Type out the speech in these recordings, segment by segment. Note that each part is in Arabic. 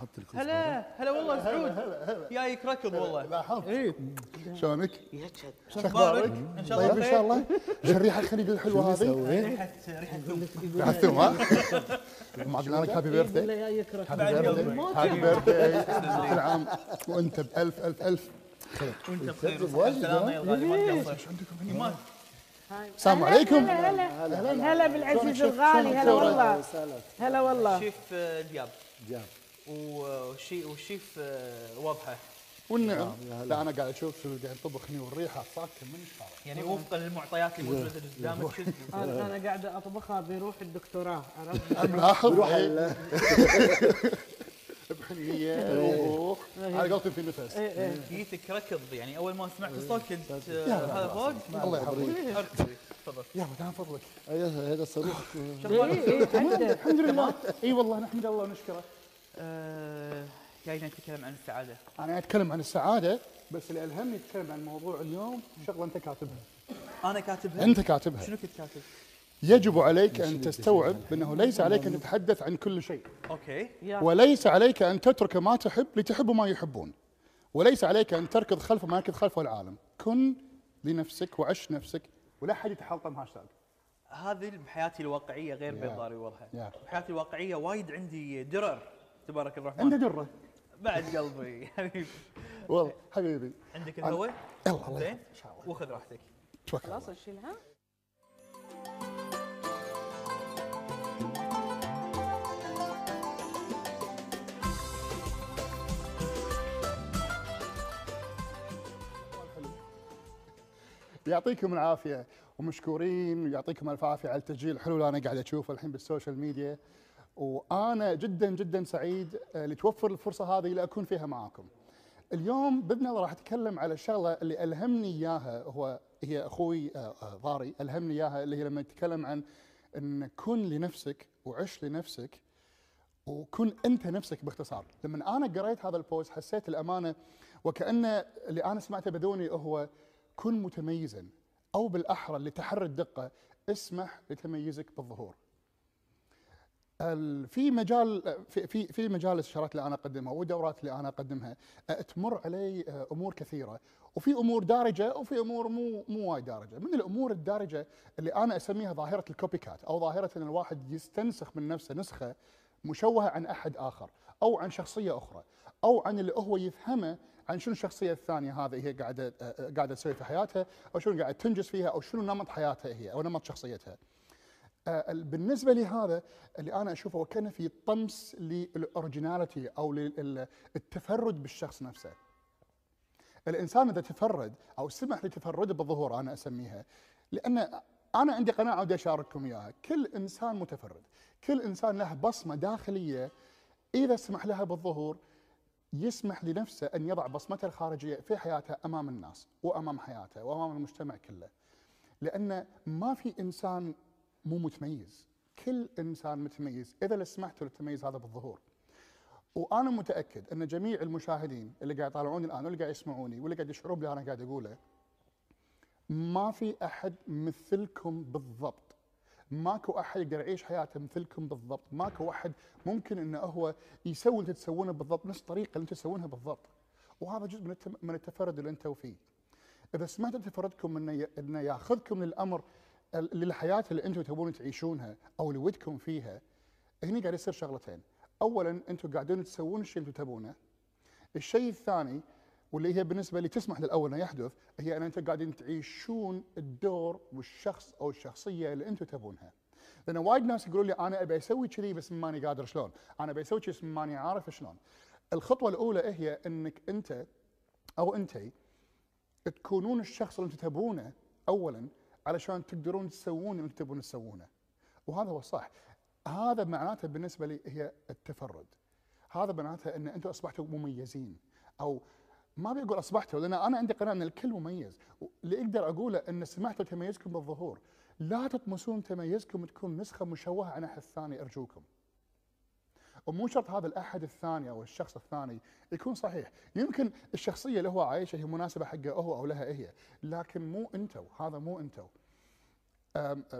حط الكزبره هلا هلا والله سعود. جايك ركض والله. لاحظت إيه. شلونك؟ شو شو أخبارك؟ إن شاء طيب الله ان شاء الله. شو الريحة؟ الخليج الحلوه هذه؟ ريحه ريحة ثوم. راح الثوم ها؟ معقول لك هابي بيرثدي جايك ركض. بعد هابي قلبي. بيرثدي كل عام وأنت بألف ألف ألف. وأنت بخير تكذب وصحة واجد، السلامه ها؟ يا الغالي ما تقصر إيمان. السلام عليكم. هلا هلا. هلا بالعزيز؟ الغالي. هلا؟ والله. هلا والله. شيف آه، دياب وشي وشيف آه، وضحه. والنعم. هلا. لا أنا قاعد أشوف شو قاعد يطبخ هني والريحة صاكة من الشارع يعني وفقا للمعطيات اللي موجودة قدامك؟ أنا أنا قاعدة أطبخها بروح الدكتوراه عرفت؟ ملاحظ روح إيه، ال- بحنية. على قولتهم في نفس إيه إيه. جيتك ركض يعني أول ما سمعت الصوت قلت آه، هذا فوق الله يحفظك. تفضل. يلا تعال فضلك. أيوه، هذا صاروخ عنده الحمد لله. إي والله نحمد الله ونشكره. جاينا نتكلم عن السعادة. أنا أتكلم عن السعادة بس اللي ألهمني أتكلم عن موضوع اليوم شغلة أنت كاتبها. أنا كاتبها. أنت كاتبها. شنو كنت كاتب؟ يجب عليك أن تستوعب انه ليس عليك أن تتحدث عن كل شيء. أوكي. وليس عليك أن تترك ما تحب لتحب ما يحبون. وليس عليك أن تركض خلف ما يركض خلفه العالم. كن لنفسك وعش نفسك ولا حد يتحلطم هاشتاج. هذه بحياتي الواقعية غير يا. بيض ضاري وضحى يا. بحياتي الواقعية وايد عندي درر. تبارك انت الرحمن درة. بعد قلبي. حبيبي. والله حبيبي. عندك الهواء يلا الله زين. يحفظك إن شاء الله. وخذ راحتك. توكل خلاص أشيلها. يعطيكم العافية ومشكورين ويعطيكم الف عافية على التسجيل. الحلو اللي أنا قاعد اشوفه الحين بال social media. وأنا جدا جدا سعيد آه، لتوفر الفرصة هذه لأكون فيها معاكم. اليوم باذن الله راح اتكلم على الشغلة اللي ألهمني إياها هو هي أخوي آه، آه، ضاري. ألهمني إياها اللي هي لما يتكلم عن إن كن لنفسك وعش لنفسك وكن أنت نفسك باختصار. لما أنا قريت هذا ال post حسيت الأمانة وكأن اللي أنا سمعته بذوني هو كن متميزا أو بالأحرى لتحري الدقة اسمح لتميزك بالظهور. ال- في مجال في في مجال الإستشارات اللي أنا أقدمها والدورات اللي أنا أقدمها تمر علي أمور كثيرة وفي أمور دارجة وفي أمور مو مو وايد دارجة من الأمور الدارجة اللي أنا أسميها ظاهرة الكوبي كات أو ظاهرة إن الواحد يستنسخ من نفسه نسخة مشوهة عن أحد آخر أو عن شخصية أخرى أو عن اللي هو يفهمه عن شنو الشخصية الثانية هذه هي قاعدة قاعدة تسوي في حياتها أو شنو قاعدة تنجز فيها أو شنو نمط حياتها هي أو نمط شخصيتها. آه، ال- بالنسبة لي هذا اللي أنا أشوفه وكان في طمس للأوريجيناليتي أو للتفرد بالشخص نفسه. الإنسان إذا تفرد أو سمح لتفرده بالظهور أنا أسميها لأن أنا عندي قناعة ودي أشارككم إياها، كل إنسان متفرد، كل إنسان له بصمة داخلية إذا سمح لها بالظهور يسمح لنفسه أن يضع بصمته الخارجية في حياته أمام الناس وأمام حياته وأمام المجتمع كله. لأن ما في إنسان مو متميز. كل إنسان متميز إذا سمحت له التميز هذا بالظهور. وأنا متأكد أن جميع المشاهدين اللي قاعد يطالعوني الآن واللي قاعد يسمعوني واللي قاعد يشعرون باللي أنا قاعد أقوله ما في أحد مثلكم بالضبط. ماكو أحد يقدر يعيش حياته مثلكم بالضبط. ماكو أحد ممكن إنه هو يسوي اللي تسوونه بالضبط نفس الطريقة اللي أنتم تسوونها بالضبط. وهذا جزء من من التفرد اللي أنتم فيه. إذا سمحتوا تفردكم إنه إنه ياخذكم للأمر للحياة اللي أنتم تبون تعيشونها أو اللي ودكم فيها هني قاعد يصير شغلتين. اولا أنتم قاعدين تسوون الشيء اللي تبونه. الشيء الثاني واللي هي بالنسبة لي تسمح للأول إنه يحدث هي أن أنتم قاعدين تعيشون الدور والشخص أو الشخصية اللي أنتم تبونها. لأن وايد ناس يقولون لي أنا أبي أسوي كذي بس ماني قادر شلون. أنا أبي أسوي كذي بس ماني عارف شلون. الخطوة الأولى هي إنك أنت أو أنتي تكونون الشخص اللي أنتم تبونه اولا علشان تقدرون تسوون اللي تبون تسوونه. وهذا هو الصح هذا معناته بالنسبة لي هي التفرد. هذا معناته إن أنتم أصبحتوا مميزين. أو ما ابي أقول أصبحتوا لأن أنا عندي قناعة إن الكل مميز. اللي أقدر أقوله إن سمحتوا تميزكم بالظهور. لا تطمسون تميزكم تكون نسخة مشوهة عن أحد ثاني أرجوكم. ومو شرط هذا الأحد الثاني أو الشخص الثاني يكون صحيح. يمكن الشخصية اللي هو عايشها هي مناسبة حقه هو أو لها هي. لكن مو انتو هذا مو انتو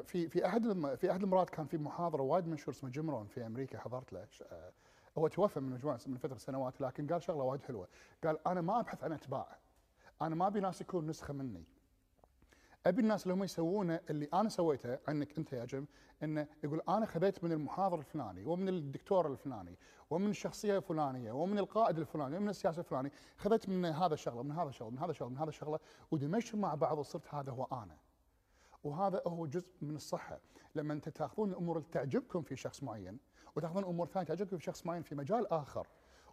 في في أحد في أحد المرات كان في محاضرة وايد مشهور اسمه جيم رون في أمريكا حضرت له أه، هو توفى من مجموعة من فترة سنوات لكن قال شغلة وايد حلوة. قال أنا ما أبحث عن أتباع. أنا ما أبي ناس يكون نسخة مني. أبي الناس اللي هم يسوونه اللي أنا سويته عنك أنت يا جم إنه يقول أنا خذيت من المحاضر الفلاني ومن الدكتور الفلاني ومن الشخصية الفلانية ومن القائد الفلاني ومن السياسي الفلاني خذيت من هذا الشغلة من هذا الشغلة من هذا الشغلة من هذا الشغلة ودمجتهم مع بعض وصرت هذا هو أنا. وهذا هو جزء من الصحة. لما أنت تأخذون الأمور اللي تعجبكم في شخص معين وتأخذون أمور ثانية تعجبكم في شخص معين في مجال آخر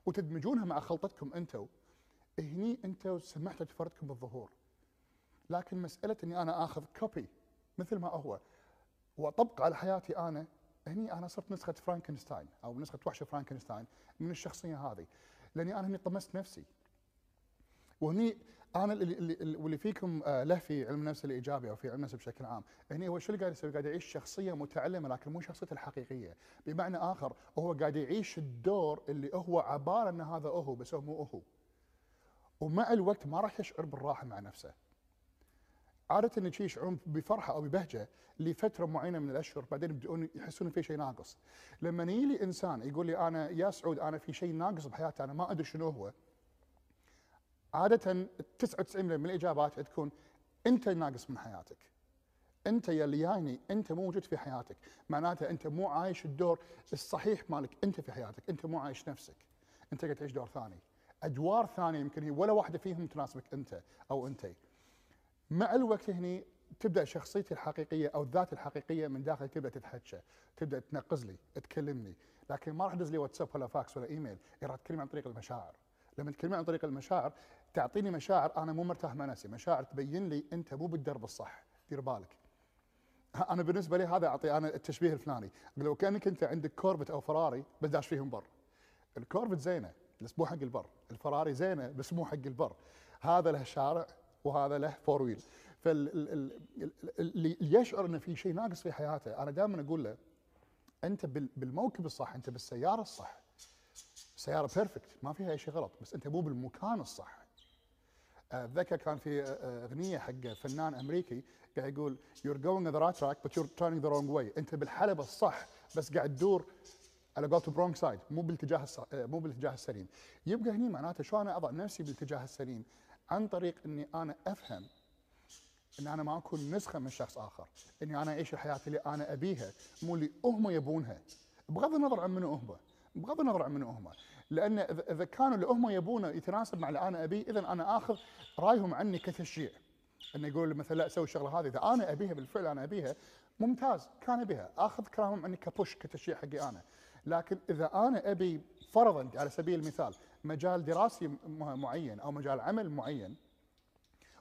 وتدمجونها مع خلطتكم أنتم هني أنتم سمحتوا تفردكم بالظهور. لكن مسألة إني أنا آخذ copy مثل ما هو وأطبق على حياتي أنا هني أنا صرت نسخة فرانكنشتاين أو نسخة وحش فرانكنشتاين من الشخصية هذه. لأني أنا هني طمست نفسي. وهني أنا اللي, اللي, فيكم آه، له في علم النفس الإيجابي أو في علم النفس بشكل عام. هني هو شو اللي قاعد يسوي؟ قاعد يعيش شخصية متعلمة لكن مو شخصيته الحقيقية. بمعنى آخر هو قاعد يعيش الدور اللي هو عبارة إن هذا هو بس هو مو هو. ومع الوقت ما راح يشعر بالراحة مع نفسه. عادة يشعرون بفرحة أو ببهجة لفترة معينة من الأشهر بعدين يبدون يحسون في شيء ناقص. لما يجي لي إنسان يقول لي أنا يا سعود أنا في شيء ناقص بحياتي أنا ما أدري شنو هو. عادة 99% من الإجابات تكون أنت ناقص من حياتك. أنت يا اللي جايني أنت مو موجود في حياتك. معناته أنت مو عايش الدور الصحيح مالك. أنت في حياتك. أنت مو عايش نفسك. أنت قاعد تعيش دور ثاني. أدوار ثانية يمكن هي ولا واحدة فيهم تناسبك أنت أو انتي مع الوقت هني تبدأ شخصيتي الحقيقية أو الذات الحقيقية من داخل تبدأ تتحكى تبدأ تنقز لي تكلمني. لكن ما راح تدز لي واتساب ولا فاكس ولا إيميل. راح تكلمني عن طريق المشاعر. لما تكلمني عن طريق المشاعر تعطيني مشاعر أنا مو مرتاح مع نفسي مشاعر تبين لي أنت مو بالدرب الصح دير بالك. أنا بالنسبة لي هذا أعطي أنا التشبيه الفلاني لو كانك انت عندك كوربت أو فراري بس داش فيهم بر. الكوربت زينة بس مو حق البر الفراري زينة بس مو حق البر. هذا له شارع وهذا له four wheel فاللي يشعر إنه في شيء ناقص في حياته أنا دائما أقول له أنت بالموكب الصح أنت بالسيارة الصح. سيارة perfect ما فيها أي شيء غلط بس أنت مو بالمكان الصح. أتذكر كان في أغنية حق فنان أمريكي قاعد يقول you're going the right track but you're turning the wrong way. أنت بالحلبة الصح بس قاعد تدور على قولته wrong side مو بالاتجاه مو بالاتجاه السليم. يبقى هني معناته شو أنا أضع نفسي بالاتجاه السليم عن طريق إني أنا أفهم إن أنا ما أكون نسخة من شخص آخر إني أنا أعيش الحياة اللي أنا أبيها مو اللي هم يبونها. بغض النظر عن منو هم بغض النظر عن منو هم لأن اذا كانوا اللي هم يبونه يتناسب مع اللي أنا أبيه اذا أنا آخذ رأيهم عني كتشجيع. إنه يقول مثلا لا سوي الشغلة هذه. إذا أنا أبيها بالفعل أنا أبيها ممتاز كان أبيها. آخذ كلامهم عني كبوش كتشجيع حقي أنا. لكن إذا أنا أبي فرضا على سبيل المثال مجال دراسي معين أو مجال عمل معين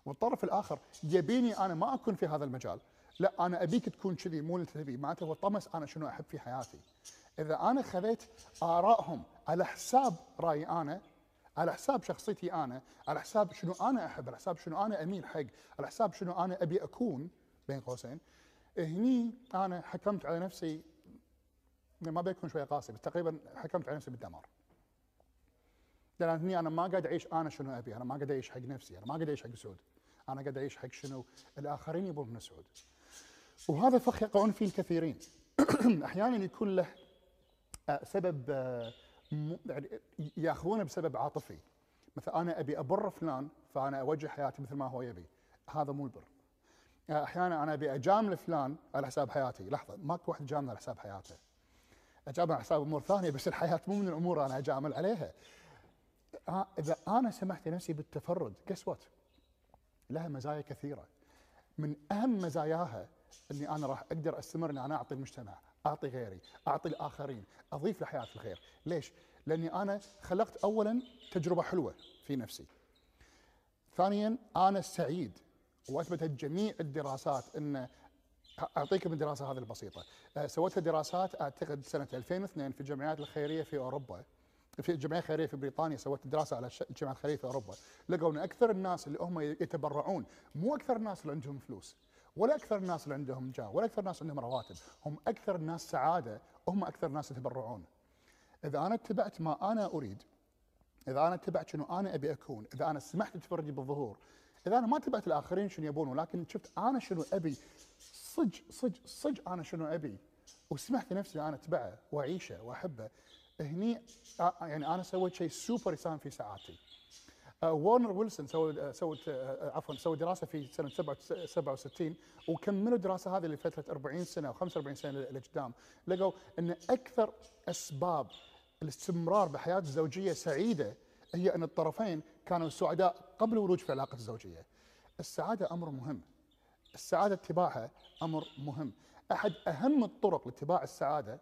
والطرف الآخر يبيني أنا ما أكون في هذا المجال لا أنا أبيك تكون كذي مو اللي تبي معناته هو طمس أنا شنو أحب في حياتي. إذا أنا خذيت آرائهم على حساب رايي أنا على حساب شخصيتي أنا على حساب شنو أنا أحب على حساب شنو أنا أميل حق على حساب شنو أنا أبي أكون بين قوسين هني أنا حكمت على نفسي ما بيكون شوية قاسي بس تقريبا حكمت على نفسي بالدمار. لأن هني أنا ما قاعد أعيش أنا شنو أبي أنا ما قاعد أعيش حق نفسي أنا ما قاعد أعيش حق سعود أنا قاعد أعيش حق شنو الآخرين يبون من سعود وهذا فخ يقعون فيه الكثيرين. أحيانا يكون له سبب آه، يعني ياخذونه بسبب عاطفي. مثلا أنا أبي أبر فلان فأنا أوجه حياتي مثل ما هو يبي. هذا مو البر. آه، أحيانا أنا أبي أجامل فلان على حساب حياتي. لحظة ماكو واحد جامل على حساب حياته. أجامل على حساب أمور ثانية بس الحياة مو من الأمور أنا أجامل عليها. إذا أنا سمحت لنفسي بالتفرد قس وات لها مزايا كثيرة. من أهم مزاياها إني أنا راح أقدر أستمر إني أنا أعطي المجتمع. أعطي غيري أعطي الآخرين أضيف لحياة الخير. ليش؟ لأني أنا خلقت اولا تجربة حلوة في نفسي. ثانيا أنا سعيد واثبتت جميع الدراسات إن اعطيكم الدراسه هذه البسيطة. أه، سويتها دراسات أعتقد سنة 2002 في الجمعيات الخيرية في أوروبا. في الجمعيه الخيرية في بريطانيا سوت دراسة على الجمعيات الخيرية في أوروبا. لقوا ان أكثر الناس اللي هم يتبرعون مو أكثر الناس اللي عندهم فلوس. ولا أكثر الناس اللي عندهم جاه ولا أكثر الناس عندهم رواتب هم أكثر الناس سعادة هم أكثر الناس يتبرعون. إذا أنا اتبعت ما أنا أريد إذا أنا اتبعت شنو أنا أبي أكون إذا أنا سمحت تفرجي بالظهور إذا أنا ما تبعت الآخرين شنو يبون ولكن شفت أنا شنو أبي صج صج صج أنا شنو أبي وسمحت لنفسي أنا أتبعه وأعيشه وأحبه هني يعني أنا سويت شيء سوبر يساهم في سعادتي. وارنر ويلسون سوى آه، سوت آه، عفوا سوى دراسة في سنة 67 وكملوا الدراسه هذه لفتره 40 سنة أو 45 سنة لقدام لقوا أن أكثر أسباب الاستمرار بحياة الزوجية سعيدة هي أن الطرفين كانوا سعداء قبل الولوج في العلاقه الزوجية. السعادة أمر مهم. السعادة اتباعها أمر مهم. أحد أهم الطرق لاتباع السعادة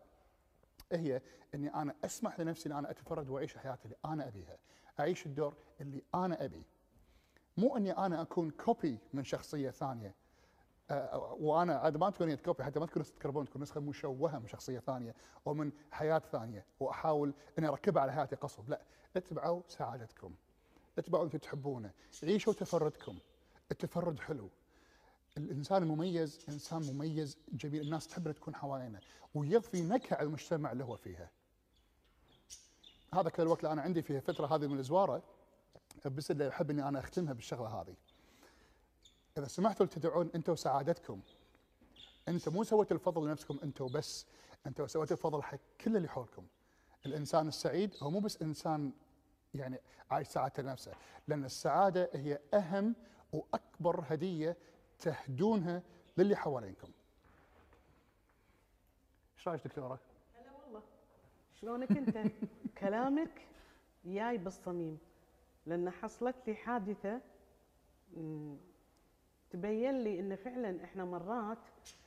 هي أني أنا أسمح لنفسي إن أنا أتفرد وأعيش حياتي اللي أنا أبيها، أعيش الدور اللي أنا أبي. مو إني أنا أكون copy من شخصية ثانية. آه، وأنا عاد ما تكون copy حتى ما تكون نسخة كربون تكون نسخة مشوهة من شخصية ثانية أو من حياة ثانية وأحاول إني أركبها على حياتي قصب، لا اتبعوا سعادتكم. اتبعوا أنتم تحبونه، عيشوا تفردكم. التفرد حلو. الإنسان المميز إنسان مميز جميل الناس تحب تكون حوالينا ويضفي نكهة على المجتمع اللي هو فيها. هذا كل الوقت اللي أنا عندي فيه فترة هذه من الزواره بس اللي أحب إني أنا أختمها بالشغلة هذه. إذا سمحتوا تدعون أنتم وسعادتكم أنت مو سويت الفضل لنفسكم أنت وبس أنت سويت الفضل حق كل اللي حولكم. الإنسان السعيد هو مو بس إنسان يعني عايش سعادته لنفسه لأن السعادة هي أهم وأكبر هدية تهدونها للي حوالينكم. إيش رأيك دكتورة؟ شلونك انت؟ كلامك جاي بالصميم. لأن حصلت لي حادثة تبين لي إن فعلا إحنا مرات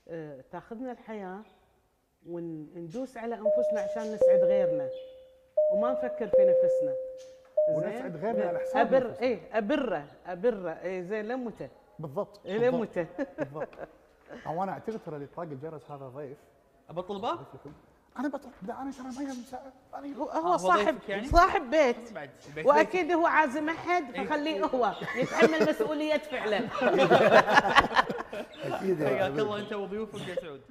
آه، تاخذنا الحياة وندوس على أنفسنا عشان نسعد غيرنا. وما نفكر في نفسنا. ونسعد؟ غيرنا على حساب أبر نفسنا. إيه أبرة أبرة. إيه زين لمته بالضبط إيه بالضبط، لمته بالضبط. أو أنا أعتقد ترى اللي طاق الجرس هذا ضيف. ابطل الباب؟ أنا بطل. لا أنا ترى ما أنا هو آه، صاحب يعني؟ صاحب بيت. وأكيد هو عازم أحد فخليه هو يتحمل مسؤولية فعله أكيد يا حياك. الله أنت وضيوفك يا سعود.